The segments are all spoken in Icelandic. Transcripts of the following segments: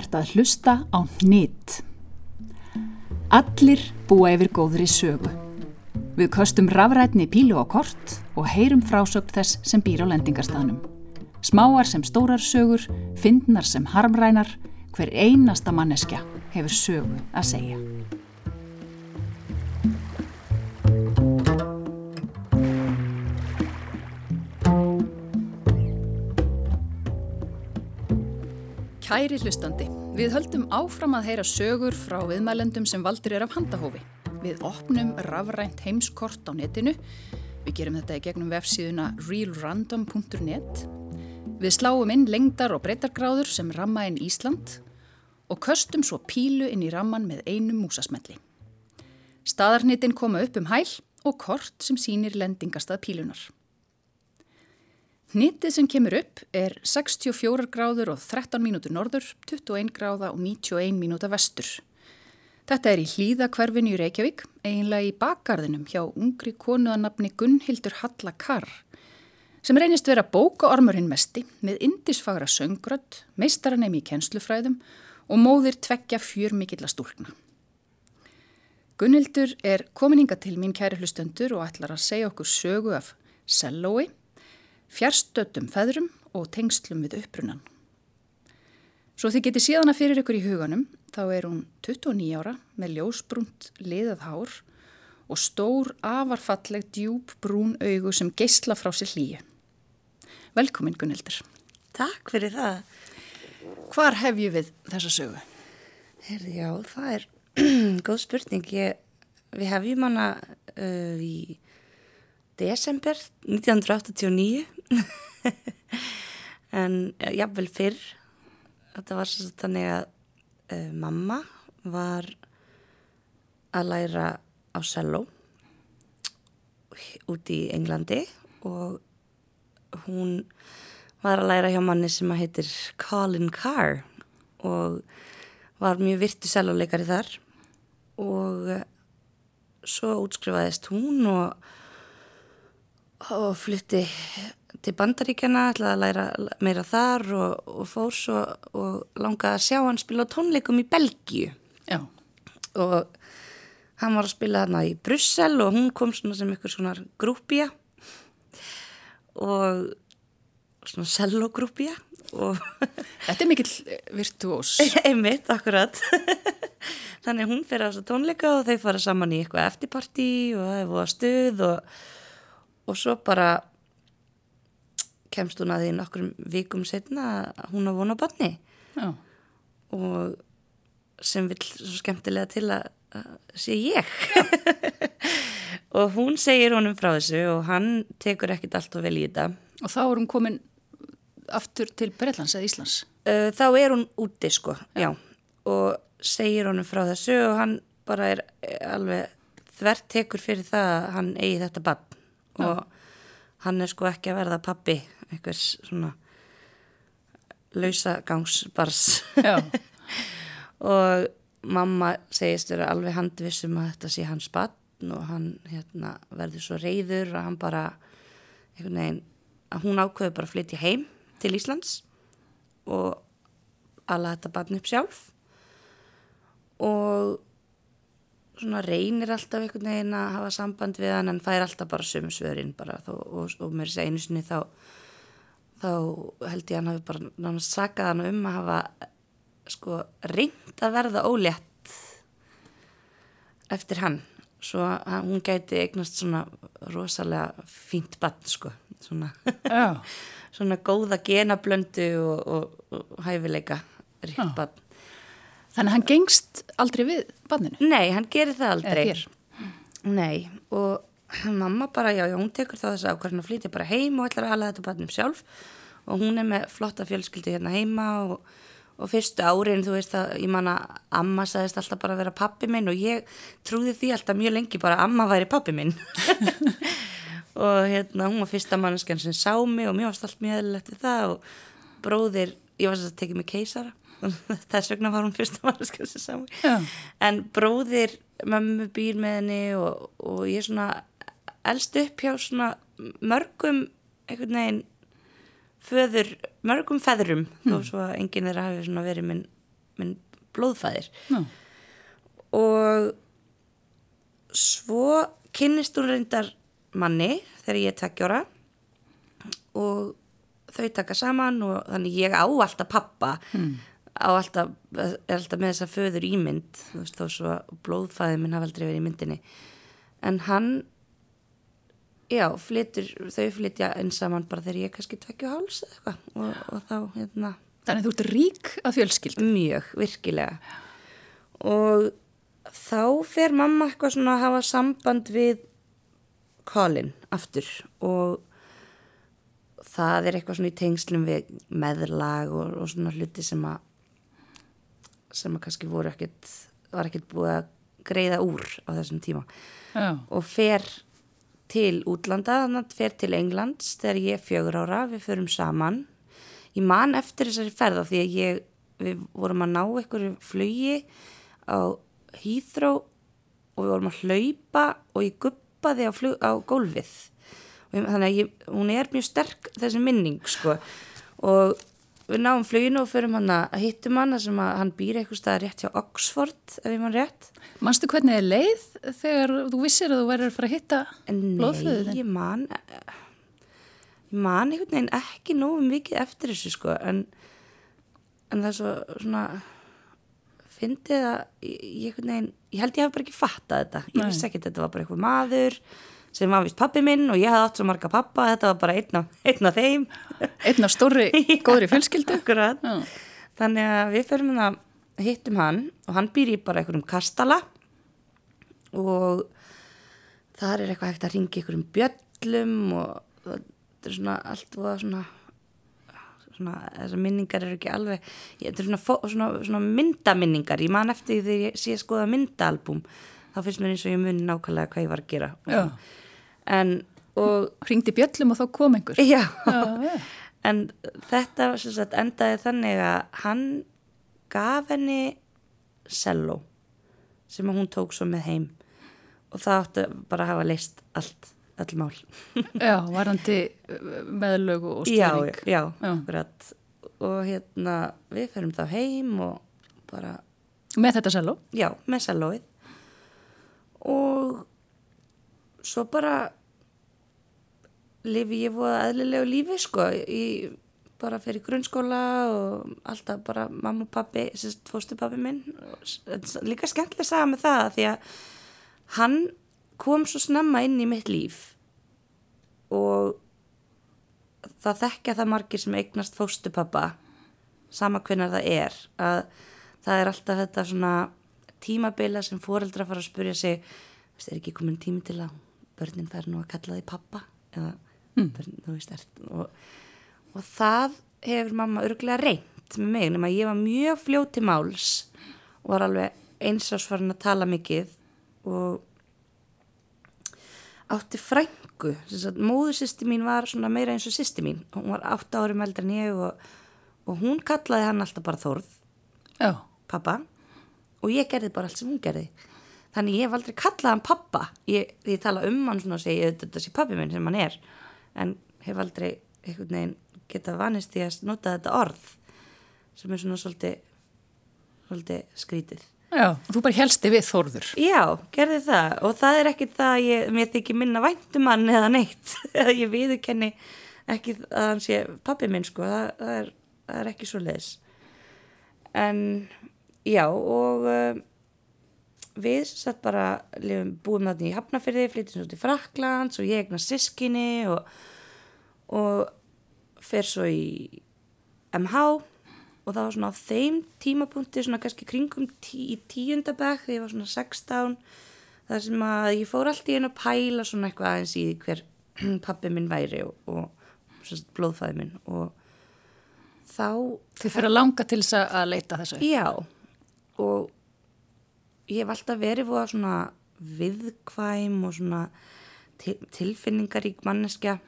Ert að hlusta á nýtt. Allir búa yfir góðri sögu. Við köstum rafrætni pílu á kort og heyrum frásögn þess sem býr á lendingarstaðnum. Smáar sem stórar sögur, fyndnar sem harmrænar, hver einasta manneskja hefur sögu að segja. Kæri hlustandi, við höldum áfram að heyra sögur frá viðmælendum sem valdur er af handahófi. Við opnum rafrænt heimskort á netinu. Við gerum þetta í gegnum vefsíðuna realrandom.net. Við sláum inn lengdar og breytargráður sem ramma inn Ísland og köstum svo pílu inn í ramman með einum músasmelli. Staðarnitin koma upp um hæl og kort sem sínir lendingastað pílunar. Hnitið sem kemur upp er 64 gráður og 13 mínútur norður, 21 gráða og 91 mínúta vestur. Þetta er í hlýðakverfinu í Reykjavík, eiginlega í bakgarðinum hjá ungri konuðanabni Gunnhildur Halla Karr, sem reynist vera bókaormurinn mesti með indisfagra söngrödd, meistaranemi í kjenslufræðum og móðir tveggja fjör mikill að stúlna. Gunnhildur er komininga til mín kæri hlustendur og ætlar að segja okkur sögu af sellói, fjarstöttum feðrum og tengslum við upprunan. Svo þið geti síðana fyrir ykkur í huganum, þá er hún 29 ára með ljósbrúnt liðað hár og stór afarfalleg djúb brún augu sem geysla frá sér hlýju. Velkomin Gunnildur. Takk fyrir það. Hvar hef ég við þessa sögu? Herði, já, það er góð spurning. Ég, við hefjum hana uh, í desember 1989 en jáfnvel fyrr. Þetta var svo þannig að uh, mamma var að læra á cello út í Englandi og hún var að læra hjá manni sem að heitir Colin Carr og var mjög virtu celloleikari þar. Og uh, svo útskrifaðist hún og og flytti til bandaríkjana, ætlaði að læra meira þar og, og fór svo og langaði að sjá hann spila tónleikum í Belgíu Já. og hann var að spila þarna í Brussel og hún kom svona sem ykkur svona grúpja og svona sellogrúpja og Þetta er mikill eh, virtuós. einmitt, akkurat þannig hún fyrir á þessu tónleika og þau fara saman í eitthvað eftirparti og það er búið að stuð og og svo bara kemst hún að því nokkrum vikum setna að hún á vona barni. Já. og sem vil svo skemmtilega til að, að sé ég. Og hún segir honum frá þessu og hann tekur ekkit allt og vel í þetta. Og þá er hún komin aftur til Breitlands eða Íslands. þá er hún úti sko já. og segir honum frá þessu og hann bara er alveg þvert tekur fyrir það að hann eigi þetta barn. Og hann er sko ekki að verða pappi einhvers svona lausagangsbars og mamma segist vera alveg handvissum að þetta sé hans barn og hann hérna, verður svo reyður að hann bara veginn að hún ákveður bara að flytja heim til Íslands og alla þetta barn upp sjálf. Og svona reynir alltaf einhvern veginn að hafa samband við hann en fær alltaf bara sömu svörin bara þó, og, og mér sé einu sinni þá þá held ég hann hafi bara náttúrulega sakað hann um að hafa sko reynd að verða ólétt eftir hann. Svo að hún gæti eignast svona rosalega fínt bann sko svona, svona góða genablöndu og, og, og hæfileika ríkt bann Þannig að hann gengst aldrei við banninu? Nei, hann gerir það aldrei. Nei, og mamma bara, já, já, hún tekur þá þess að ákvæmlega flytja bara heim og ætlar að hala þetta bannum sjálf og hún er með flotta fjölskyldi hérna heima og, og fyrstu árin, þú veist að, ég manna, amma sagðist alltaf bara að vera pappi minn og ég trúði því alltaf mjög lengi bara að amma væri pappi minn. og hérna, hún var fyrsta mannskjarn sem sá mig og mér varst allt mjög eðlilegt við það og bróðir, ég var svo að tekið mig keisara þess vegna var hún fyrsta mannskja sem sá mig Já. en bróðir mömmu býr með henni og, og ég svona elst upp hjá svona mörgum einhvern veginn föður mörgum feðrum þó svo að enginn þeirra hafi svona verið minn, minn blóðfæðir Já. og svo kynnist hún reyndar manni þegar ég er tveggjóra og þau taka saman og þannig ég á alltaf pappa á alltaf, alltaf með þessa föður ímynd þú veist þó svo blóðfæði minn hafa aldrei verið í myndinni. En hann já, flytur, þau flytja einn saman bara þegar ég kannski tveggju háls eða eitthvað. Og, og þá hérna. Þannig þú ert rík að fjölskyld. mjög, virkilega. Og þá fer mamma eitthvað svona að hafa samband við Colin aftur. Og það er eitthvað svona í tengslum við meðlag og, og svona hluti sem að sem að kannski voru ekkit var ekkit búið að greiða úr á þessum tíma. Já. og fer til útlanda, þannig að fer til Englands þegar ég er fjögur ára, við förum saman. Ég man eftir þessari ferða því að ég, við vorum að ná einhverju flugi á Heathrow og við vorum að hlaupa og ég guppaði á, flug, á gólfið. Þannig að ég, hún er mjög sterk þessi minning sko. Og við náum fluginu og förum hann að hittum hann sem að hann býr eitthvað staðar rétt hjá Oxford ef ég mann rétt. Manstu hvernig þið leið þegar þú vissir að þú væri að fara að hitta blóðflöðu Nei, ég man ég man einhvern veginn ekki nógu mikið eftir þessu sko en, en það er svo svona fyndið að ég, ég, ég held ég hef bara ekki fattað þetta. Ég Nei. vissi ekki að þetta var bara eitthvað maður sem var vist pappi minn og ég hafði átt svo marga pappa þetta var bara einn af, einn af þeim Einn af stórri, góðri fjölskyldu. Akkurat. Já. Þannig að við förum að hittum hann og hann býr í bara einhverjum kastala og þar er eitthvað hægt að ringa einhverjum bjöllum og þetta er svona allt og svona, svona þessar minningar eru ekki alveg þetta er svona, svona, svona myndaminningar ég man eftir því þegar ég sé skoða myndaalbum þá finnst mér eins og ég muni nákvæmlega hvað ég var að gera Já. en og Ringdi bjöllum og þá kom einhver. já, Já, já. En þetta sagt, endaði þannig að hann gaf henni selló sem hún tók svo með heim og það átti bara að hafa leist allt, all mál. Já, varandi uh, meðlög og já, styrring. já, Já. akkurat. Og hérna, við ferum þá heim og bara, Með þetta seló. já, með sellóið. Og svo bara lifi ég voða eðlilegu lífi sko ég bara fyrir grunnskóla og alltaf bara mamma og pappi sérst fóstupappi minn. Líka skemmtilega að sagða með það því að hann kom svo snemma inn í mitt líf og það þekkja það margir sem eignast fóstupappa sama hvenar það er að það er alltaf þetta svona tímabila sem foreldra fara að spurja sig er ekki komin tími til að börnin fær nú að kalla því pappa? Eða börn, þú veist og, og það hefur mamma örglega reynt með mig nema ég var mjög fljóti máls og var alveg eins ás farin að tala mikið og átti frængu móðursýsti mín var svona meira eins og sýsti mín. Hún var átta árum eldri en ég og, og hún kallaði hann alltaf bara Þórð Já. pappa og ég gerði bara allt sem hún gerði. Þannig ég hef aldrei kallað hann pappa. Ég, ég tala um hann svona og "Auðvitað, þetta sé pappi minn sem hann er. En hef aldrei einhvern veginn geta vanist í að nota þetta orð sem er svona svolítið svolítið skrítið. Já, þú bara helsti við Þórður. Já, gerði það. Og það er ekkit það að ég, mér þykir minna væntum hann eða neitt. Eða ég viðurkenni ekki að hann sé pappi minn sko, það, það, er, það er ekki svo leiðis en já og uh, við satt bara lifum, búum þarna í Hafnafyrði, flytjum svo til Fraklands og ég egna sískinni og, og fer svo í MH og það var svona á þeim tímapunkti svona kannski kringum tí, í tíundabæk þegar ég var svona 16 þar sem að ég fór allt í einu að pæla svona eitthvað aðeins í hver pappi minn væri og, og sagt, blóðfæði minn og þá Þið fyrir að langa til þess að leita þessu. Já, og ég hef alltaf verið fóða svona viðkvæm og svona til, tilfinningarík manneskja.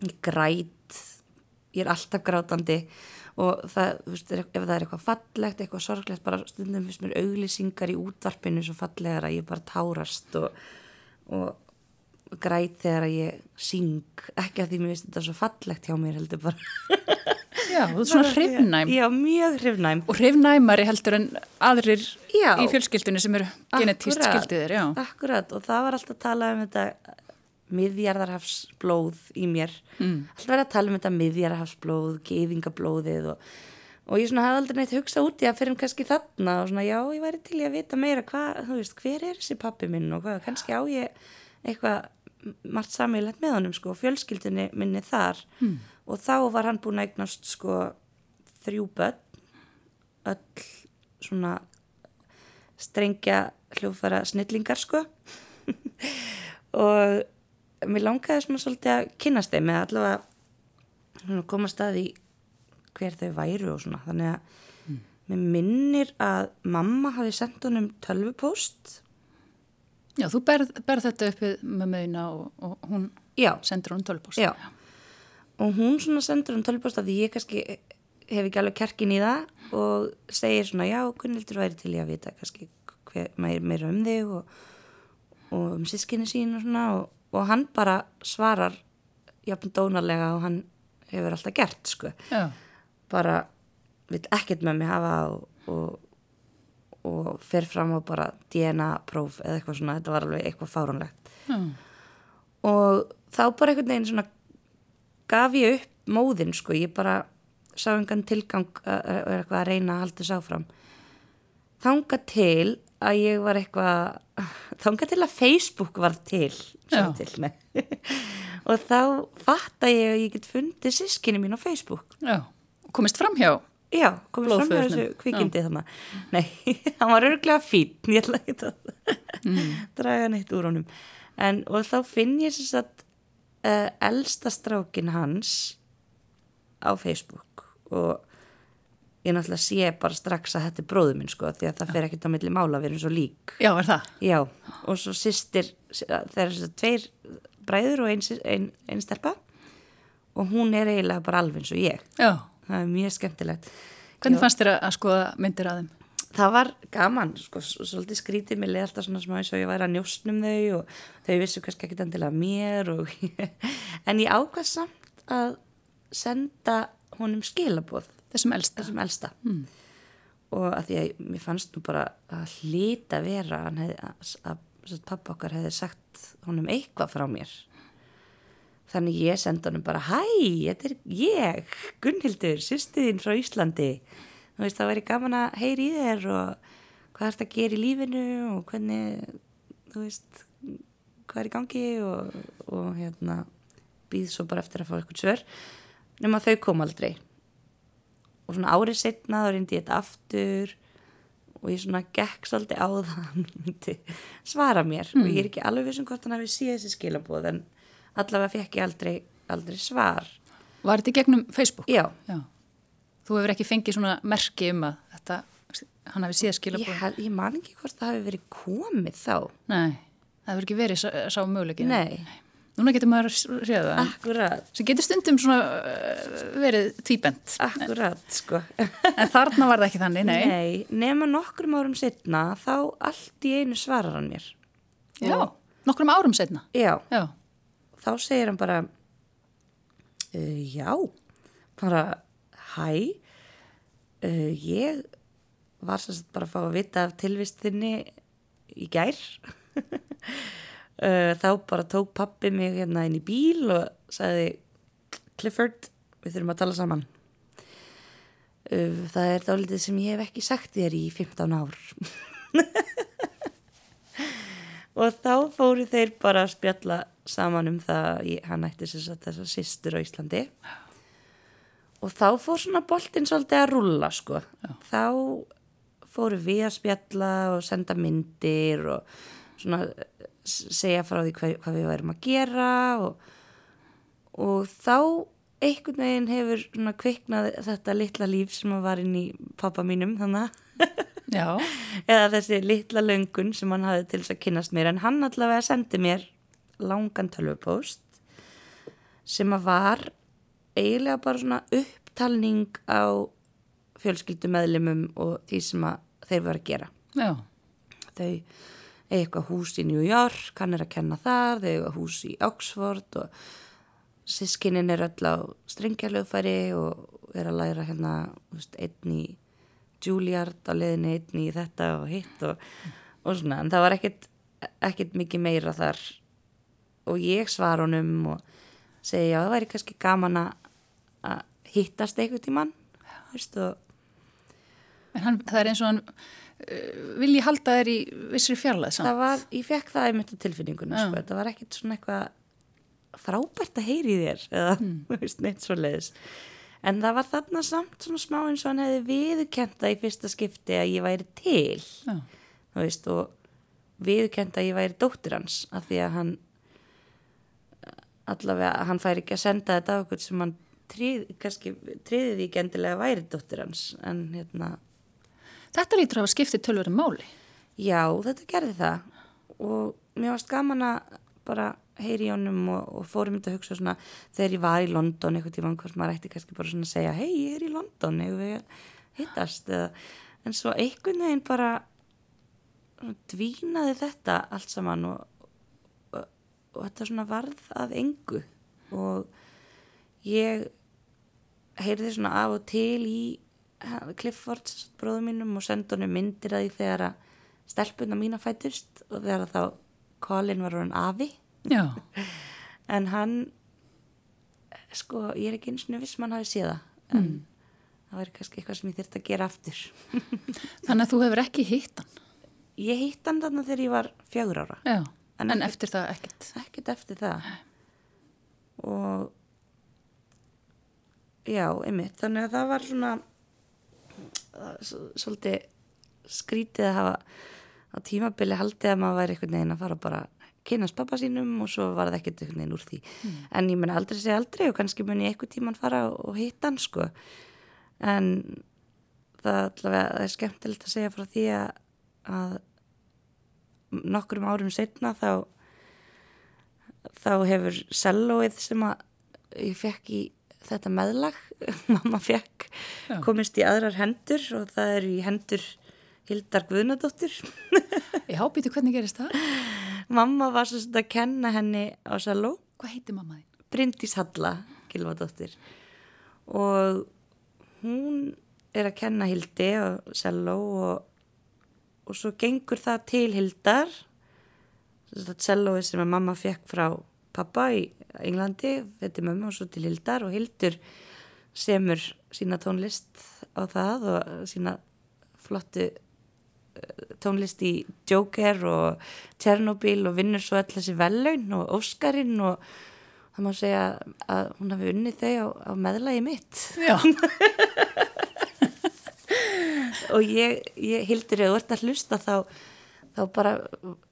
Ég græt, ég er alltaf grátandi og það, þú veist, ef það er eitthvað fallegt, eitthvað sorglegt, bara stundum finnst mér auglýsingar í útvarpinu svo fallegar að ég bara tárast og, og græt þegar ég syng, ekki að því mér finnst þetta svo fallegt hjá mér heldur bara Já, þú ert svona hrifnæm. Já, mjög hrifnæm. Og hrifnæmari heldur en aðrir Já. í fjölskyldunni sem eru genetíst skildiðir, já. Akkurat, og það var alltaf að tala um þetta miðjarðarhafsblóð í mér. Mm. Alltaf verið að tala um þetta miðjarðarhafsblóð, gefingablóðið og, og ég svona hafði aldrei neitt hugsað út í að fyrir kannski þarna og svona já, ég væri til í að vita meira hvað, þú veist, hver er þessi pappi minn og hvað, kannski á ég eitthvað margt samílegt með honum sko, fjölskyldinni minni þar mm. Og þá var hann búin að eignast sko þrjú börn, öll svona strengja hljófara snillingar sko. Og mér langaði svona svolítið að kynast þeim eða allavega koma staði hver þau væru og svona. Þannig að mm. mér minnir að mamma hafi sendt honum tölvupóst. Já, þú berð, berð þetta upp við mömmuðina og, og hún Já. sendur hún tölvupóst. Já, og hún svona sendur honum tölvupóst af því ég kannski hef ekki alveg kerkin í það og segir svona já, Gunnildur væri til ég að vita kannski hver, meira, um þig og, og um sískinni sín og svona og, og hann bara svarar jafn dónarlega og hann hefur alltaf gert sko Já. bara vil ekkert með mig hafa og, og, og fer fram á bara DNA próf eða eitthvað svona, þetta var alveg eitthvað fáránlegt Já. og þá bara einhvern veginn svona gaf ég upp móðin sko, ég bara sá engan tilgang að, að, reyna að halda þess áfram. Þanga til að ég var eitthvað þanga til að Facebook var til, til og þá fatt að ég, ég get fundið sískinni mín á Facebook. Já, komist fram hjá Já, komið fram með þessu kvikindi þannig. Nei, hann var örglega fín, ég ætla ekki að mm. draga neitt úr honum. En, og þá finn ég þess að uh, elsta strákin hans á Facebook og ég náttúrulega sé bara strax að þetta er bróðu minn sko því að það fer ekkert á milli mála við erum svo lík. Já, er það? Já, og svo sýstir, það er að tveir bræður og einn ein, ein stelpa og hún er eiginlega bara alveg eins og ég. Já það er mjög skemmtilegt Hvernig Já. fannst þér að skoða myndir að þeim? Það var gaman, sko, svolítið skrítið mér leði alltaf svona smá eins og ég væri að njóstnum þau og þau vissu kannski ekki endilega mér og en ég ákvað samt að senda honum skilaboð þessum elsta, þessum elsta. Mm. og að því að mér fannst nú bara að hlita vera hef, að, að, að pappa okkar hefði sagt honum eitthvað frá mér Þannig ég senda honum bara, hæ, þetta er ég, Gunnhildur, sýstiðinn frá Íslandi. Þú veist, það væri gaman að heyri í þér og hvað ert að gera í lífinu og hvernig, þú veist, hvað er í gangi og, og hérna, býð svo bara eftir að fá eitthvað svör. Nefnum að þau kom aldrei. Og svona árið setna þá reyndi ég þetta aftur og ég svona gekk svolítið á það svara mér. Mm. Og ég er ekki alveg vissum hvort hann hafi síð þessi skilabóð en allavega fekk ég aldrei, aldrei svar. Var þetta gegnum Facebook? Já. Já. Þú hefur ekki fengið svona merki um að þetta, hann hafi síðan skilabóð? Ég, ég man ekki hvort það hafi verið komið þá. Nei, það hefur ekki verið sá, sá möguleikin. Nei. Núna getur maður að séða það. Akkurat. Sem getur stundum svona verið tvíbent. Akkurat, sko. en þarna var það ekki þannig, nei. Nei, nema nokkrum árum setna þá allt í einu svarar hann mér. Já, Og... nokkrum árum setna? Já. Já þá segir hann bara uh, já bara hæ? Uh, ég var sérst bara að fá að vita af tilvistinni í gær. Uh, þá bara tók pappi mig hérna inn í bíl og sagði Clifford, við þurfum að tala saman. Það er dálítið sem ég hef ekki sagt þér í 15 ár. Og þá fóru þeir bara að spjalla saman um það að hann ætti þess að sýstur á Íslandi. Og þá fór svona boltin svolítið að rulla sko. Já. þá fóru við að spjalla og senda myndir og svona segja frá því hvað, hvað við værum að gera og, og þá einhvern veginn hefur svona kviknað þetta litla líf sem var inn í pappa mínum þannig eða þessi litla löngun sem hann hafði til þess að kynast mér. En hann allavega sendi mér langan tölvupóst sem að var eiginlega bara svona upptalning á fjölskyldumæðlimum og því sem þeir voru að gera. Já. þau eitthvað hús í New York hann er að kenna þar, þau eitthvað hús í Oxford og, sískinin er öll á strengjalögfæri og er að læra hérna veist, einn í Juilliard á leðinni, einn í þetta og hitt og, og svona, en það var ekkit, ekkit mikið meira þar. Og ég svar honum og segi já það væri kannski gaman að hittast einhvern tíman En hann, það er eins og hann uh, vilji halda þér í vissri fjarlæð samt. var, ég fekk það einmitt á tilfinninguna, sko, það var ekkit svona eitthvað frábært að heyri þér eða, mm. neitt svo leiðis en það var þarna samt svona smá eins og hann hefði viðkenda í fyrsta skipti að ég væri til. Veist, og viðkenda að ég væri dóttir hans af því að hann allavega, hann fær ekki að senda þetta á okkur sem hann tríð, kannski tríði því ekki endilega væri dóttir hans en hérna. Þetta lítur að hafa skiptið tölverið máli. Já, þetta gerði það. Og mér varst gaman að bara heyri í honum og, og fórum þetta að hugsa svona þegar ég var í London eitthvað tíma hvort maður ætti kannski bara svona að segja hei, ég er í London, hefur við hittast? Eða, en svo einhvern veginn bara dvínaði þetta allt saman og, og, þetta svona varð að engu og ég heyrði svona af og til í Cliffords bróðum mínum og sendi honum myndir að því þegar að stelpuna mína fætist og þegar að þá Colin var hann afi Já. en hann sko, ég er ekki eins og viss mann hafi séð það en Mm. það var kannski eitthvað sem ég þurfti að gera aftur Þannig að þú hefur ekki hitt hann. ég hitt hann þarna þegar ég var fjögur ára Já. En En, eftir það ekkert. ekkert eftir það. Og já, einmitt. Þannig að það var svona s- svolítið skrítið að hafa á tímabili haldið að maður væri einhvern veginn að fara bara kynast pappa sínum og svo var það ekkert einhvern veginn úr því. En ég mun aldrei segja aldrei og kannski mun ég einhvern tíman fara og, hitta hann sko. En það, allavega, það er skemmtilegt að segja frá því að nokkrum árum setna þá þá hefur sellóið sem að ég fekk í þetta meðlag mamma fekk Já. komist í aðrar hendur og það er í hendur Hildar Guðnadóttir Já, býtu hvernig gerist það? mamma var svo að kenna henni á selló Hvað heitir mamma þín? Bryndís Halla Gilvadóttir og hún er að kenna Hildi á selló og, og svo gengur það til Hildar sellóið sem að mamma fekk frá pappa í Englandi þetta er mömmu og svo til Hildar og Hildur semur sína tónlist á það og sína flottu eh, tónlist í Joker og Tjernobyl og vinnur svo all þessi vellaun og Óskarinn og það má segja að hún hafi unnið þau á, á meðlagi mitt Já. og ég, ég hildur eða þú ert að hlusta þá, þá bara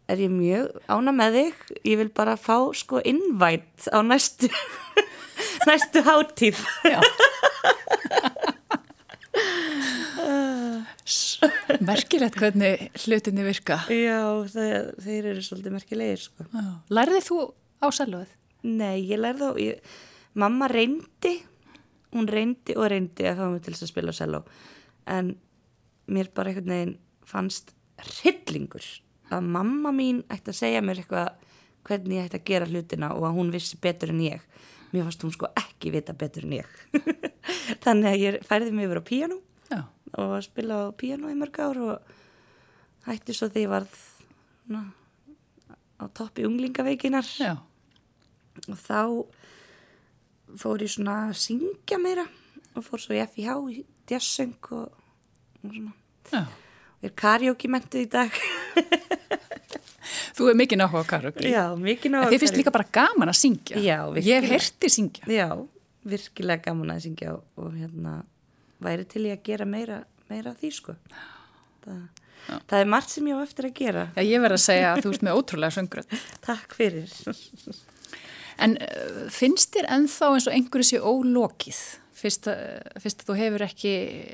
er ég mjög ána með þig ég vil bara fá sko invite á næstu næstu hátíð Já. Merkilegt hvernig hlutinni virka. já, það, þeir eru svolítið merkilegir sko. Lærði þú á selvoð? nei, ég lærði á ég, mamma reyndi hún reyndi og reyndi að fá mig til að spila á selló en mér bara einhvern veginn fannst hryllingur að mamma mín ætti að segja mér eitthvað hvernig ég ætti að gera hlutina og að hún vissi betur en ég mér fannst hún sko ekki vita betur en ég þannig að ég færði mig yfir á píanú Já. og spila á píanú í mörg ár og hætti svo því ég varð na, á toppi unglingaveikinar Já. og þá fór ég svona að syngja meira og fór svo í FIH í jazzsöng og, og svona Já. og er karaoke mentuð í dag Þú er mikið náhuga á karaoke. já, mikið ná En þið finnst líka bara gaman að syngja. Já, Ég virkilega. hef herti syngja. já, virkilega gaman að syngja og, og hérna væri til ég að gera meira, meira því sko það, það er margt sem ég á eftir að gera Já, ég verð að segja að þú ert með ótrúlega söngröð. takk fyrir En uh, finnst þér ennþá eins og einhverju sé ólokið? Fyrst að, að þú hefur ekki,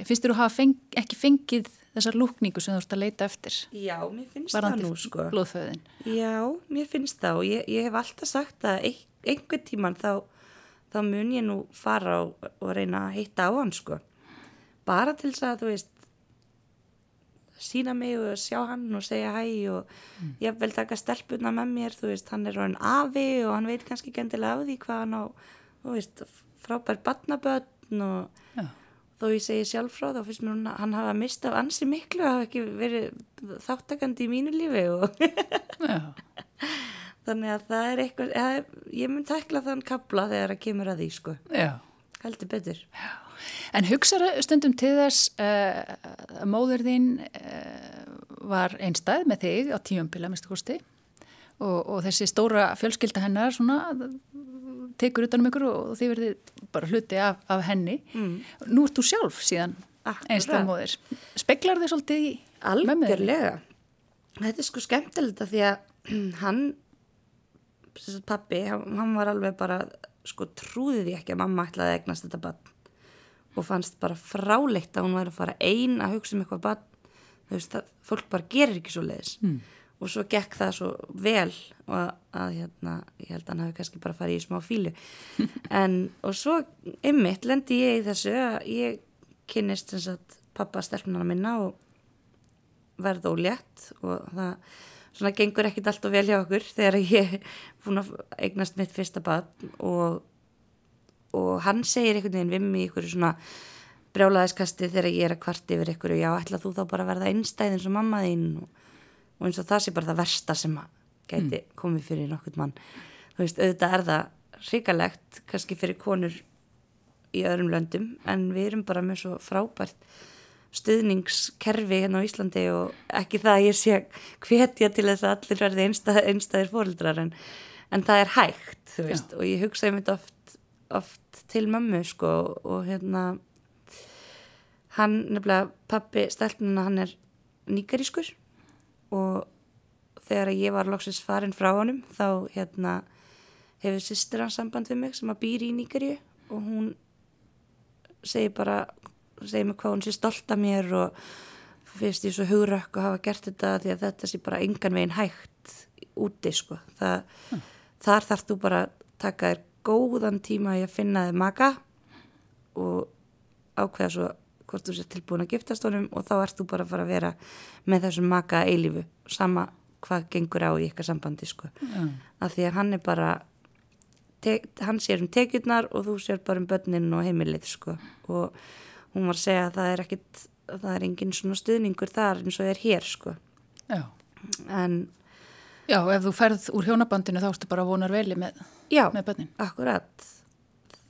fyrst þér þú hafa feng, ekki fengið þessar lúkningu sem þú ert að leita eftir? já, mér finnst það nú sko blóðföðin. Já, mér finnst það og ég, ég hef alltaf sagt að ein, einhvern tíman þá, þá mun ég nú fara og, og reyna að hitta á hann sko. Bara til þess að þú veist sína mig og sjá hann og segja hæ og ég vil taka stelpuna með mér, þú veist, hann er hann afi og hann veit kannski ekki endilega af því hvað hann á þú veist, frábær batnabötn og Já. þó ég segi sjálf frá þá finnst mér hún að hann hafa mist af ansi miklu hafa ekki verið þáttakandi í mínu lífi og Já. þannig að það er eitthvað, eða, ég mun tekla þann kapla þegar það kemur að því sko, Já. heldur betur. En hugsaðu stundum til þess uh, að móður þín uh, var einstæð með þig á tíumbila minnstu kosti og, og þessi stóra fjölskylda hennar svona tekur utanum ykkur og þið verðið bara hluti af, af henni. Mm. Nú ert þú sjálf síðan einstæð móðir. Speklar þið svolítið í? Algjörlega. Þetta er sko skemmtilegt að því að hann, pappi, hann var alveg bara, sko trúði því ekki að mamma ætlaði að egnast þetta bann og fannst bara fráleitt að hún væri að fara ein að hugsa um eitthvað bann. Þú veist, það, fólk bara gerir ekki svo leiðis. Mm. Og svo gekk það svo vel og að, að hérna, ég held að hann hafi kannski bara farið í smá fílu. en, og svo ymmit lendi ég í þessu að ég kynnist sem sagt pappa stelpunana minna og verð ólétt og það svona gengur ekkit allt og vel hjá okkur þegar ég búin að eignast mitt fyrsta barn og, og hann segir einhvern veginn við mig í ykkur svona brjálaðiskasti þegar ég er að kvart yfir og já, ætla þú þá bara að verða einstæð eins og mamma þín og, og eins og það sé bara það versta sem að gæti komið fyrir nokkurt mann. Þú veist, auðvitað er það hrikalegt kannski fyrir konur í öðrum löndum en við erum bara með svo frábært stuðningskerfi hérna á Íslandi og ekki það að ég sé hvetja til þess að allir verði einstæð, einstæðir fóreldrar en, en það er hægt, þú veist, og ég hugsa einmitt oft, oft til mömmu sko og hérna hann, nefnilega pappi stelpununa, hann er nýgarískur og þegar ég var loksins farin frá honum þá hérna hefur sýstir hans samband við mig sem að býri í nýgaríu og hún segir bara segir mig hvað hún sé stolt af mér og finnst ég svo hugrökk að hafa gert þetta því að þetta sé bara engan veginn hægt úti sko. Það, þar þarf þú bara taka þér góðan tíma í að finna þér maka og ákveða svo hvort þú sé tilbúin að giftast honum og þá ert þú bara að fara að vera með þessum maka eilífu sama hvað gengur á í eitthvað sambandi sko Já. af því að hann er bara hann sér um tekjurnar og þú sér bara um börnin og heimilið sko og hún var að segja að það er ekkit það er engin svona stuðningur þar eins og er hér sko Já. en Já, ef þú ferð úr hjónabandinu þá ertu bara vonar veli með, já, með bönnin. akkurat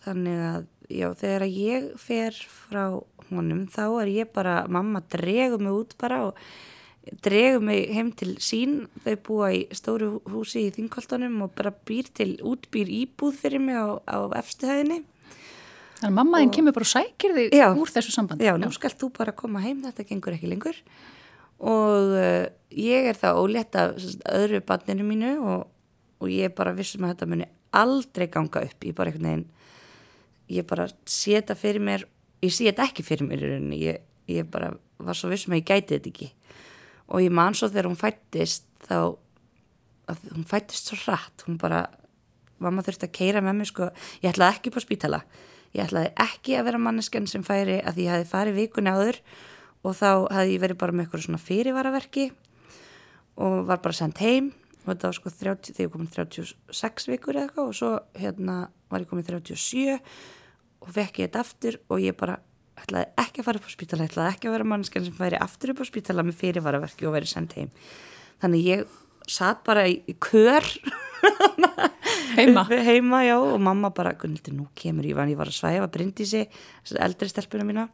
þannig að já, þegar ég fer frá honum þá er ég bara, mamma dregur mig út bara og dregur mig heim til sín. Þau búa í stóru húsi í þingkoltanum og bara býr til útbýr íbúð fyrir mig á, á efstuhæðinni Þannig að mamma þín kemur bara og sækir þig Já. úr þessu sambandi. Já, nú skalt þú bara koma heim, þetta gengur ekki lengur. Og uh, ég er það ólétt af öðru barninu mínu og, og ég er bara vissum að þetta muni aldrei ganga upp, ég bara einhvern veginn ég bara sé þetta fyrir mér ég sé þetta ekki fyrir mér í rauninni ég, ég bara var svo vissum að ég gæti þetta ekki. Og ég man svo þegar hún fættist þá hún fættist svo hratt hún bara, mamma þurfti að keira með mig sko, ég ætlaði ekki á spítala. Ég ætlaði ekki að vera manneskan sem færi að ég hafi farið vikunni áður og þá hafði ég verið bara með eitthvað svona fyrirvaraverki og var bara sendt heim og þetta var sko 30, þegar ég komin 36 vikur eða eitthvað og svo hérna var ég komin 37 og fekk ég þetta aftur og ég bara ætlaði ekki að fara upp á spítala, ætlaði ekki að vera manneskan sem færi aftur upp á spítala með fyrirvaraverki og verið sendt heim. Þannig ég satt bara í, í kör. Heima. Heima, já, og mamma bara, Gunnildur, nú kemur ég, ég var að svæfa Bryndísi, þessi eldri stelpuna mína.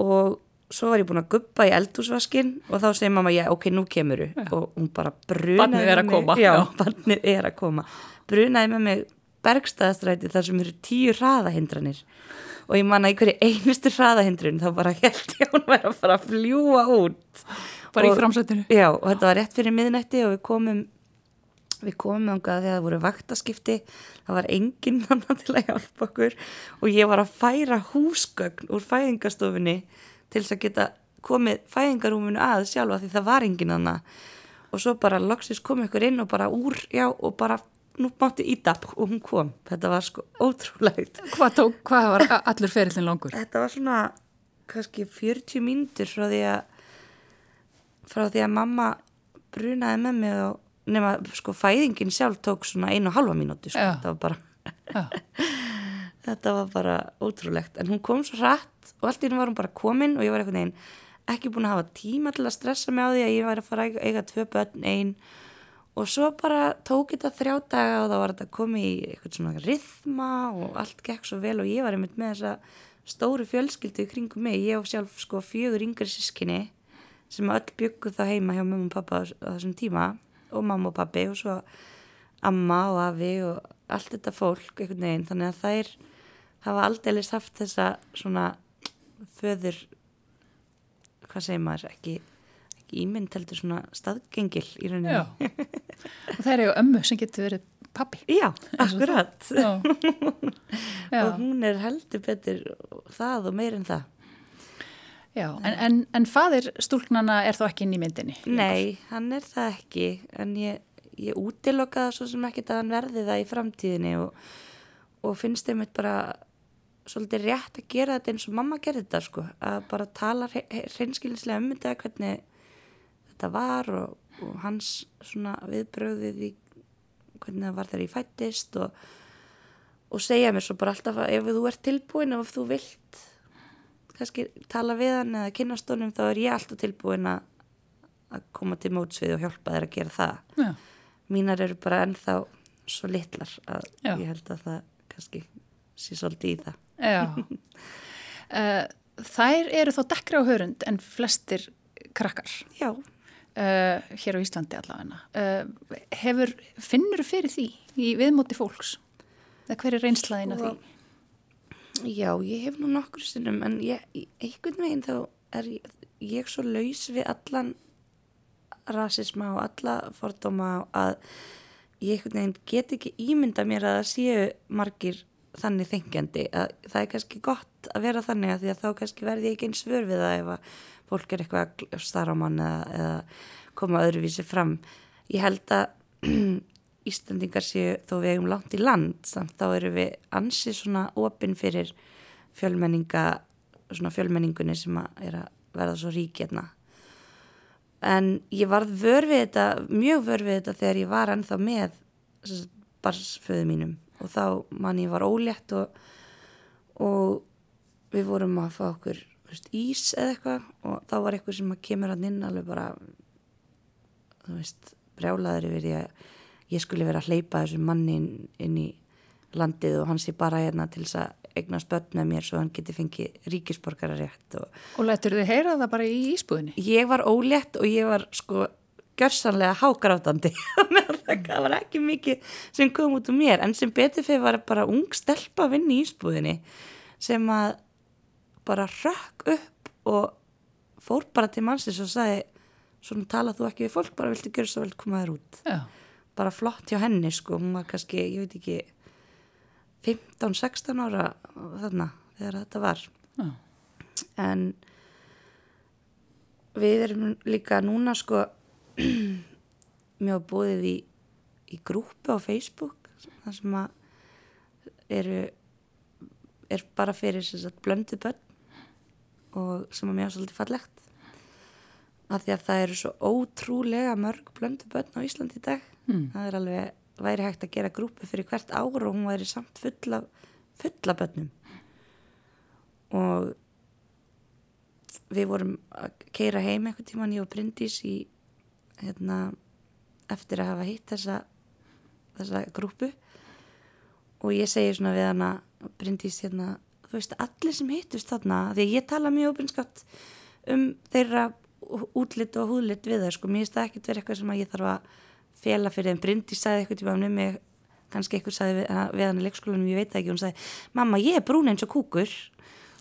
Og svo var ég búin að guppa í eldhúsvaskin og þá segir mamma, já, ok, nú kemur og hún bara brunaði Barnið er að koma, Já, barnið er að koma. Brunaði með mig bergstæðastræti þar sem eru tíu hraðahindranir. Og ég manna í hverju einustu hraðahindrun þá bara held ég að hún væri að fara að fljúa út. Bara í Og- framsættinu. Já, og þetta var rétt fyrir miðnætti og við komum við komum þangað þegar það voru vaktaskipti. Það var enginn annan til að hjálpa okkur. Og ég var að færa húsgögn úr fæðingastofunni til þess að geta komið fæðingarúminu að sjálfa því það var enginn annan og svo bara loksins kom ykkur inn og bara úr, já, og bara nú mátti íta og hún kom þetta var sko ótrúlegt Hvað, tók, hvað var allur ferillin langur? þetta var svona kannski 40 mínútur frá því að frá því að mamma brunaði með mig og nema sko fæðingin sjálf tók svona einu og halva mínútu sko. Já. það var bara. þetta var bara ótrúlegt. En hún kom svo hratt og allt í hún var hún bara komin og ég var einhvern veginn ekki búin að hafa tíma til að stressa mig á því að ég væri að fara að eiga, tvö börn einn og svo bara tók þetta þrjá daga og þá var þetta komið í eitthvað svona rithma og allt gekk svo vel og ég var einmitt með þessa stóru fjölskyldu í kringum mig, ég og sjálf sko fjögur yngri sískinni sem öll bygguð þá heima hjá mamma og pappa á þessum tíma og mamma og pappi og svo amma og afi og allt þetta fólk einhvern veginn. Þannig að þær hafa aldeilis haft þessa svona föður hvað segir maður ekki, ekki ímynd heldur svona staðgengil í rauninni Já. og það er eigu ömmu sem getur verið pappi. Já, akkurat Já. Já. og hún er heldur betur það og meir en það Já, en, en, en fadir stúlknana er þó ekki inn í myndinni. Nei, hann er það ekki en ég, ég útilokkaða svo sem ekki að hann verði það í framtíðinni og, og finnst þeim bara svolítið rétt að gera þetta eins og mamma gerði þetta sko, að bara tala hreinskilinslega um þetta hvernig þetta var og, og hans svona viðbröðið í hvernig það var þegar ég fættist og, og segja mér svo bara alltaf að ef þú ert tilbúin og ef þú vilt kannski tala við hann eða kynast honum þá er ég alltaf tilbúin að koma til mótsvið og hjálpa þér að gera það Já. mínar eru bara ennþá svo litlar að Já. ég held að það kannski sé svolítið í það þær eru þó dekkri á hörund en flestir krakkar Já, uh, hér á Íslandi allavegna. Uh, hefur, finnur fyrir því í viðmóti fólks? Eða hver er reynslaðin að því? já, ég hef nú nokkur sinnum en ég, einhvern veginn þá er ég, ég svo laus við allan rasisma og alla fordóma að ég einhvern veginn get ekki ímynda mér að það séu margir þannig þengjandi að það er kannski gott að vera þannig að því að þá kannski verði ég ekki eins svör við það ef að fólk er eitthvað að starra á mann eða, eða koma öðruvísi fram. Ég held að Íslandingar séu þó við eigum langt í land samt þá eru við ansi svona opinn fyrir fjölmenninga, svona fjölmenningunni sem að er að verða svo rík hérna. En ég varð vör við þetta, mjög vör við þetta þegar ég var ennþá með barsföðu mínum og þá mann ég var ólétt og, og við vorum að fá okkur veist, ís eða eitthvað og þá var eitthvað sem kemur hann inn alveg bara þú veist, brjálaður yfir því að ég skulle vera að hleypa þessum manni inn, inn í landið og hann sé bara hérna til þess að eignast börn með mér svo hann geti fengið ríkisborgararétt og Og lætur þið heyra það bara í ísbúðinni? ég var ólétt og ég var sko gjörsanlega hágrátandi. Það var ekki mikið sem kom út úr mér. En sem betur fyrir var bara ung stelpa að vinna í ísbúðinni sem að bara rökk upp og fór bara til mannsins og sagði svona tala þú ekki við fólk bara viltu gera svo vel koma þér út. Já. bara flott hjá henni sko. Hún var kannski, ég veit ekki 15-16 ára þarna þegar þetta var. Já. en við erum líka núna sko mjög búið í, í grúpu á Facebook þar sem að eru er bara fyrir blöndu börn og sem að mér er svolítið fallegt. Af því að það eru svo ótrúlega mörg blöndu börn á Íslandi í dag. Mm. það er alveg, væri hægt að gera grúpu fyrir hvert ár og hún væri samt fulla fulla börnum. Og við vorum að keira heim einhvern tíman ég og Bryndís í hérna eftir að hafa hitt þessa þessa grúpu og ég segi svona við hana Bryndís hérna, þú veist, allir sem hittust þarna, því ég tala mjög opinskátt um þeirra útlit og húðlit við það, sko, mér finnst það ekkert verið eitthvað sem að ég þarf að fela fyrir þeim. Bryndís sagði eitthvað tíma um mig kannski eitthvað sagði við, við hann í leikskólanum, ég veit ekki, hún sagði mamma, ég er brún eins og kúkur.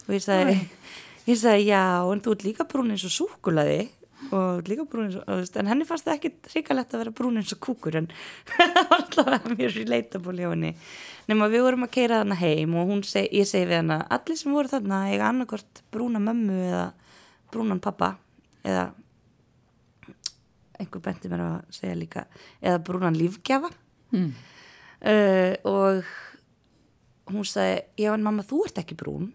Og ég sagði, ég sagði já, en þú ert líka brún eins og súkulaði og líka brún eins og, en henni fannst það ekki hrikalegt að vera brún eins og kúkur en það var alltaf mjög relatable hjá henni. Nema við vorum að keira þarna heim og seg, ég segi við hana allir sem voru þarna eiga annarkort brúna mömmu eða brúnan pappa eða einhver benti mér að segja líka eða brúnan lífgjafa. Mm. uh, og hún sagði, já en mamma þú ert ekki brún.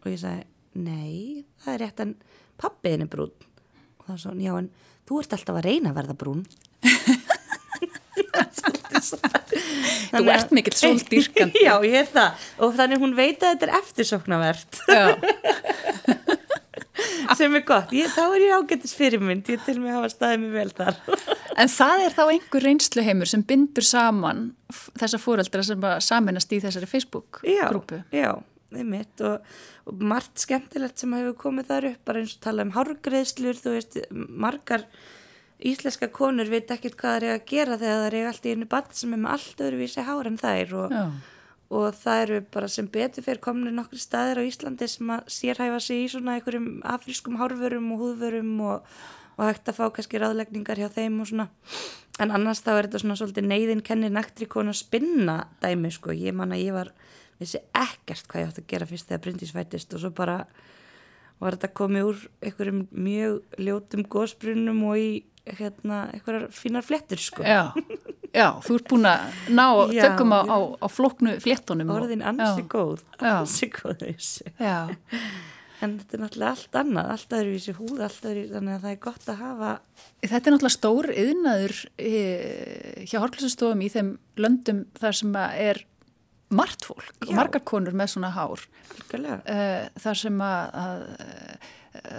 Og ég sagði, nei, það er rétt en pappiðin er brún það var svona, já en þú ert alltaf að reyna að verða brún Þú ert mikill sóldýrkandi. Já, ég er það. Og þannig hún veit að þetta er eftirsoknavert. Já, sem er gott. Ég, þá er ég ágættis fyrirmynd. Ég til mig hafa staðið mig vel þar. en það er þá einhver reynsluheimur sem bindur saman þessa fóreldra sem að saminast í þessari Já, Facebook-grúpu. já, einmitt og, og margt skemmtilegt sem hefur komið þar upp, bara eins og tala um hárgreðslur, þú veist, margar íslenska konur veit ekkert hvað það er að gera þegar það er allt í einu bann sem er með allt öðruvísi hár en þær og, og það eru bara sem betur fyrir komin nokkri staðir á Íslandi sem að sérhæfa sig í svona einhverjum afrískum hárvörum og húðvörum og, og hægt að fá kannski ráðlegningar hjá þeim og svona. En annars þá er þetta svona svolítið neyðin kennir nektri konu að spinna dæmi sko, ég man að ég var vissi ekkert hvað ég átti að gera fyrst þegar Bryndís fættist og svo bara var þetta komið úr einhverjum mjög ljótum gósbrunum og í hérna einhverjar fínar flettur sko. Já, já, þú ert búin að ná Já, tökum á, á, á flóknu fléttunum. og- orðin ansi góð ansi góð þessu Já, En þetta er náttúrulega allt annað, allt öðruvísi húð, allt öðruvísi, þannig að það er gott að hafa, þetta er náttúrulega stór yðnaður e, hjá horklæsustofum í þeim löndum þar sem er margt fólk og Já. margar konur með svona hár. uh, þar sem að, að uh,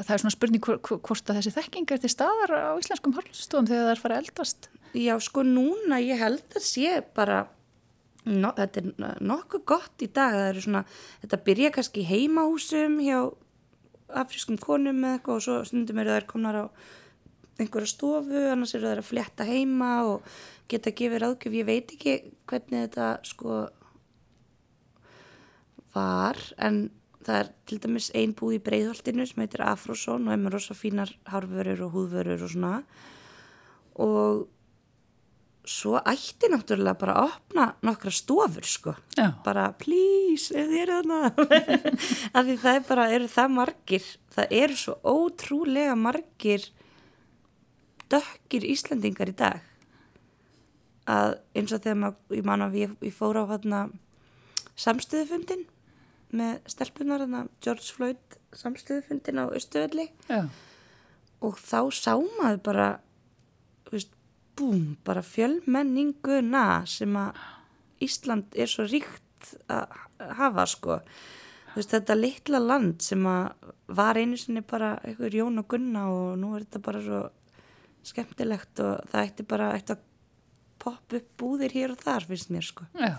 það er svona spurning hvort, að þessi þekking er til staðar á íslenskum horflustofum þegar það er farið að eldast. já sko núna ég held að sé bara, no, þetta er nokkuð gott í dag, það eru svona, þetta byrja kannski heimahúsum hjá afrískum konum með eitthvað og svo stundum eru þær komnar á einhverja stofu, annars eru þær að flétta heima og geta gefið ráðgjöf, ég veit ekki hvernig þetta sko var en það er til dæmis ein búð í breiðholtinu sem heitir Afrosón og með rosa fínar hárvörur og húðvörur og svona. Og svo ætti náttúrulega bara að opna nokkra stofur sko. Já. bara please, þið eru þarna. Af því það er bara, eru það margir það eru svo ótrúlega margir dökkir Íslandingar í dag. Að eins og þegar maður, ég man að ég, ég fór á hérna samstöðufundin með stelpunar George Floyd samstöðufundin á Östuvelli Já, og þá sá maður bara veist, búm, bara fjölmenninguna sem að Ísland er svo ríkt að hafa sko. Veist, þetta litla land sem að var einu sinni bara einhver Jón og Gunna og nú er þetta bara svo skemmtilegt og það ætti bara ætti að poppa upp búðir hér og þar finnst mér sko. Já.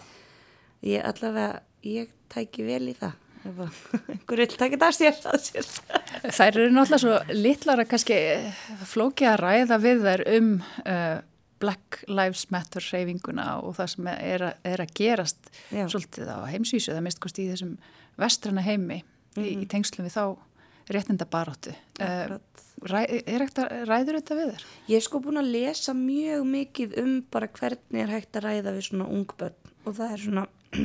ég allavega, ég tæki vel í það ef að einhver vil taka það sér að sér Þær eru náttúrulega svo litlar að kannski flóki að ræða við þær um uh, Black Lives Matter reyfinguna og það sem er að, er að gerast Já. svolítið á heimsvísu, það mist kosti í þessum vestrana heimi í, í tengslum við þá réttinda baróttu. Uh, Akkurat. ræ, er ekkert að ræður þetta við þér? Ég er sko búin að lesa mjög mikið um bara hvernig er hægt að ræða við svona ungbönn og það er svona,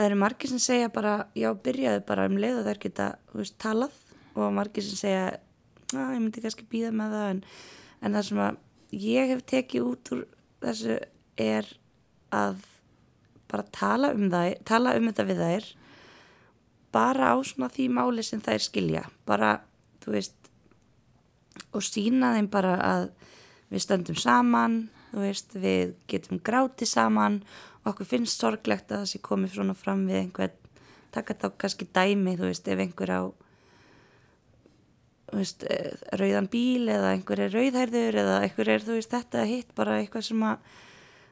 það eru margir sem segja bara, já, byrjaðu bara um leið og þær geta, veist, talað. Og margir sem segja, já, ég myndi kannski býða með það. En, en það sem að ég hef tekið út úr þessu er að bara tala um það, tala um þetta við þær bara á svona því máli sem þær skilja, bara, þú veist, og sína þeim bara að við stöndum saman, þú veist, við getum grátið saman, okkur finnst sorglegt að það sé komið svona fram við einhvern, taka þá kannski dæmi, þú veist, ef einhver á veist, eh, rauðan bíl eða einhver er rauðhærður eða einhver er, þú veist, þetta hitt, bara eitthvað sem að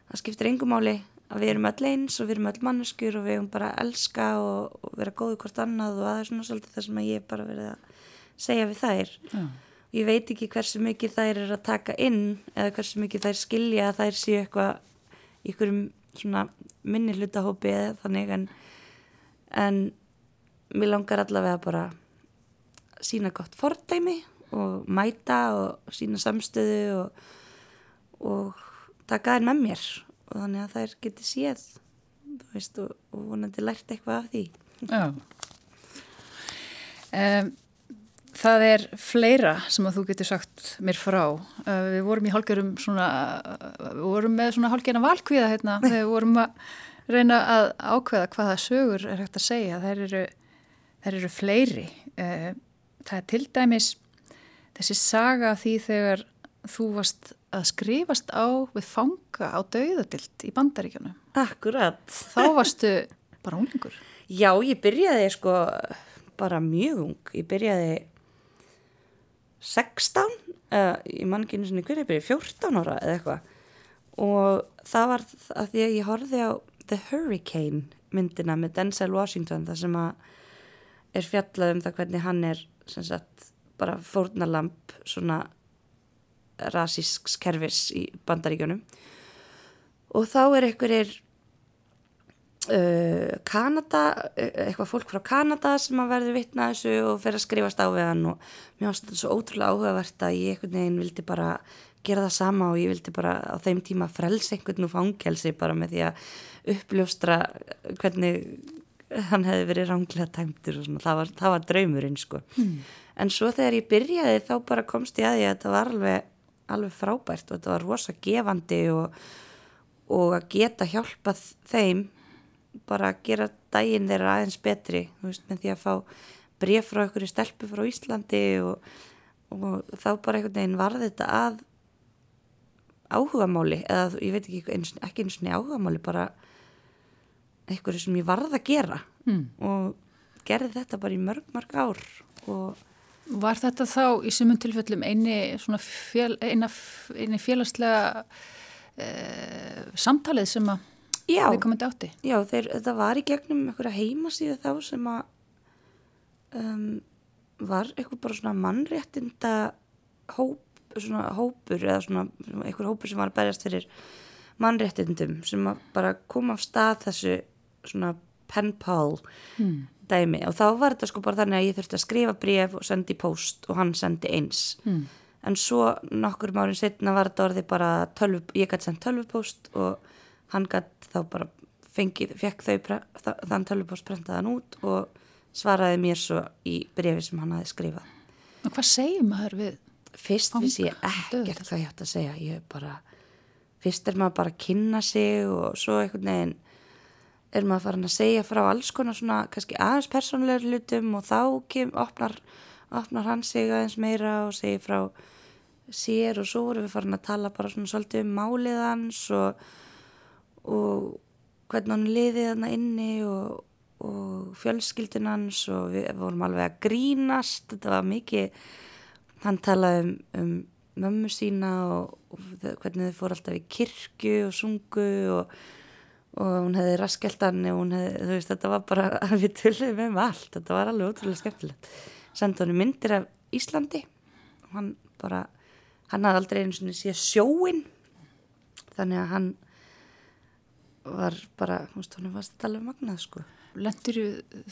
það skiptir engumáli að við erum öll eins og við erum öll manneskjur og við erum bara að elska og, og vera góðu hvort annað og það er svona svolítið það sem að ég bara verið að segja við þær Já. ég veit ekki hversu mikið þær er að taka inn eða hversu mikið þær skilja að þær séu eitthvað í einhverjum svona minni hlutahópi eða þannig en, en mér langar allavega bara sína gott fordæmi og mæta og sína samstöðu og, og taka þær með mér og þannig að þær geti séð veist og, og vonandi lært eitthvað af því Já. Um, það er fleira sem að þú getur sagt mér frá. Uh, við vorum í hálgjörum svona, uh, við vorum með svona hálgjörna valkvíða hérna þegar við vorum að reyna að ákveða hvaða sögur er hægt að segja. Þær eru, þær eru fleiri. Uh, það er til dæmis þessi saga því þegar þú varst að skrifast á við fanga á dauðadild í bandaríkjunum. Akkurat. Þá varstu bara unglingur. Já, ég byrjaði sko bara mjög ung. Ég byrjaði 16, uh, ég man ekki einu sinni hverja, ég byrjaði 14 ára eða eitthvað. Og það var að því að ég horfið á The Hurricane myndina með Denzel Washington þar sem að er fjallað um það hvernig hann er sagt, bara fórnalamp svona rasísks kerfis í bandaríkjónum og þá er einhverjir uh, Kanada eitthvað fólk frá Kanada sem að verður vitna þessu og fer að skrifast á við hann og mér finnst þetta svo ótrúlega áhugavert að ég einhvern veginn vildi bara gera það sama og ég vildi bara á þeim tíma frels einhvern og fangelsi bara með því að uppljóstra hvernig hann hefði verið ránglega tæmtur og svona, það var, það var draumurinn sko. Mm. En svo þegar ég byrjaði þá bara komst ég að ég að þetta var alveg, alveg frábært og þetta var rosa gefandi og, og að geta hjálpað þeim bara gera daginn þeirra aðeins betri, veist, með því að fá bref frá einhverju stelpu frá Íslandi og, og þá bara einhvern veginn var þetta að áhugamáli, eða ég veit ekki, eins, ekki eins og áhugamáli, bara eitthvað sem ég varð að gera mm. og gerði þetta bara í mörg, mörg ár og Var þetta þá í sumum tilfellum eini, fél, eina, eini félagslega eh, samtalið sem að já, við komum átti? Já, þeir, þetta var í gegnum einhverja heimasíðu þá sem að um, var eitthvað bara svona mannréttinda hóp, svona hópur eða svona einhver hópur sem var að berjast fyrir mannréttindum sem að bara koma af stað þessu svona penpál mm. dæmi og þá var þetta sko bara þannig að ég þurfti að skrifa bref og sendi post og hann sendi eins mm. en svo nokkur márin setna var þetta orði bara tölvu, ég gæti sendt tölvupost og hann gæti þá bara fengið, fekk þau þann tölvupost prentaðan út og svaraði mér svo í brefi sem hann hafi skrifað Og hvað segir maður við? Fyrst vissi ég ekkert hvað ég ætti að segja ég bara, fyrst er maður bara að kynna sig og svo einhvern veginn er maður farin að segja frá alls konar svona kannski aðeins persónlegar lutum og þá kem, opnar, opnar hann sig aðeins meira og segir frá sér og svo vorum við farin að tala bara svona svolítið um málið hans og, og hvernig hann liðið hann inni og, og fjölskyldun hans og við vorum alveg að grínast. Þetta var mikið hann talaði um, um mömmu sína og, og hvernig þau fór alltaf í kirkju og sungu og og hún hefði raskeltan og hún hefði, þú veist, þetta var bara við tulluðum um allt, þetta var alveg ótrúlega skemmtilegt. Sendi hann myndir af Íslandi. Og hann bara hann hafði aldrei einu svona síðan sjóin þannig að hann var bara, þú veist, hann var alveg magnað, sko Lendur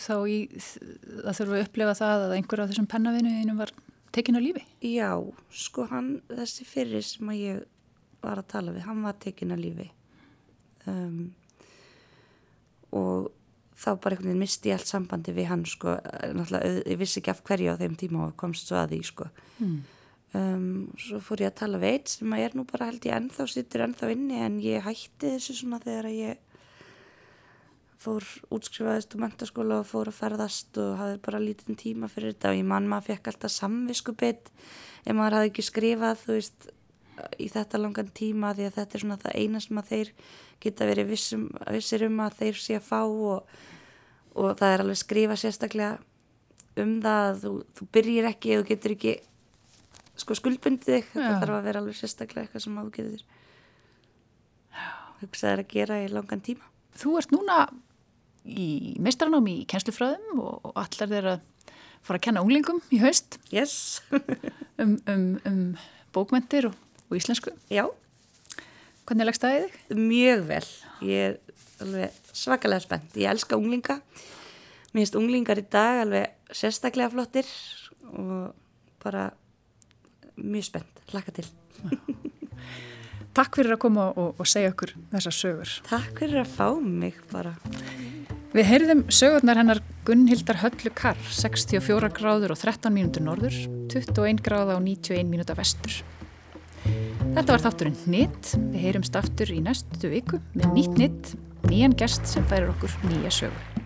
þá í að þurfa að upplefa það að einhver af þessum pennavinuðinu var tekin á lífi? Já, sko hann, þessi fyrir sem að ég var að tala við, hann var tekin á lífi um og þá bara einhvern veginn misti ég allt sambandi við hann sko, náttúrulega ég vissi ekki af hverju á þeim tíma og komst svo að því sko mm. Um, svo fór ég að tala við eitt sem að ég er nú bara held ég ennþá sittur ennþá inni en ég hætti þessu svona þegar ég fór útskrifaðist um mentaskóla og fór að ferðast og hafði bara lítinn tíma fyrir þetta. Og ég mann maður fekk alltaf samviskubitt ef maður hafði ekki skrifað þú veist í þetta langan tíma því að þetta er svona það eina sem að þeir geta verið vissum, vissir um að þeir sé að fá og, og það er alveg skrifa sérstaklega um það að þú, þú byrjir ekki eða getur ekki sko skuldbundið þig, þetta þarf að vera alveg sérstaklega eitthvað sem þú getur hugsaðir að gera í langan tíma. Þú ert núna í meistranámi í kennslufröðum og allar þeir að fara að kenna unglingum í haust yes. um, um, um bókmentir og, og íslensku. Já. Hvernig leggst það í þig? Mjög vel. Ég er alveg svakalega spennt. Ég elska unglinga. Mér finnst unglingar í dag alveg sérstaklega flottir og bara mjög spennt. Laka til. Takk fyrir að koma og, og segja okkur þessar sögur. Takk fyrir að fá mig bara. Við heyrðum sögurnar hennar Gunnhildar Höllu Karr, 64 gráður og 13 mínútur norður, 21 gráða og 91 mínúta vestur. Þetta var þátturinn Nitt. Við heyrumst aftur í næstu viku með nýtt nitt, nýjan gest sem færir okkur nýja sögur.